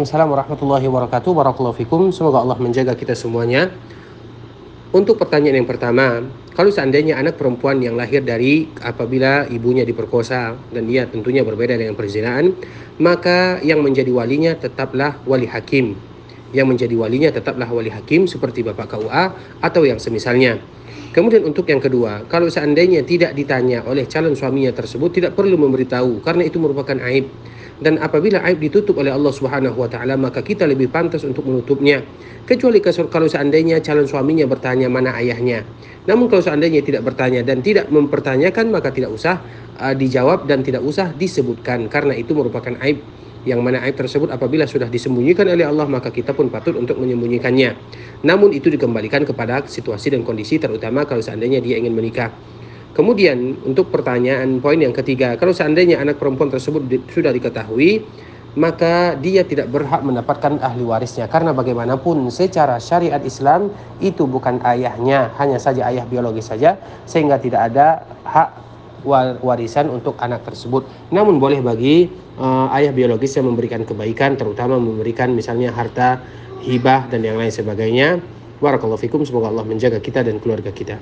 Assalamualaikum warahmatullahi wabarakatuh. Barakallahu fikum. Semoga Allah menjaga kita semuanya. Untuk pertanyaan yang pertama, kalau seandainya anak perempuan yang lahir dari apabila ibunya diperkosa dan dia tentunya berbeda dengan perzinaan, maka yang menjadi walinya tetaplah wali hakim. Yang menjadi walinya tetaplah wali hakim seperti Bapak KUA atau yang semisalnya. Kemudian untuk yang kedua, kalau seandainya tidak ditanya oleh calon suaminya tersebut tidak perlu memberitahu karena itu merupakan aib dan apabila aib ditutup oleh Allah Subhanahu wa taala maka kita lebih pantas untuk menutupnya. Kecuali kalau seandainya calon suaminya bertanya mana ayahnya. Namun kalau seandainya tidak bertanya dan tidak mempertanyakan maka tidak usah uh, dijawab dan tidak usah disebutkan. Karena itu merupakan aib. Yang mana aib tersebut apabila sudah disembunyikan oleh Allah maka kita pun patut untuk menyembunyikannya. Namun itu dikembalikan kepada situasi dan kondisi terutama kalau seandainya dia ingin menikah Kemudian untuk pertanyaan poin yang ketiga, kalau seandainya anak perempuan tersebut di, sudah diketahui, maka dia tidak berhak mendapatkan ahli warisnya karena bagaimanapun secara syariat Islam itu bukan ayahnya, hanya saja ayah biologis saja sehingga tidak ada hak warisan untuk anak tersebut. Namun boleh bagi uh, ayah biologis yang memberikan kebaikan terutama memberikan misalnya harta hibah dan yang lain sebagainya. Barakallahu fikum semoga Allah menjaga kita dan keluarga kita.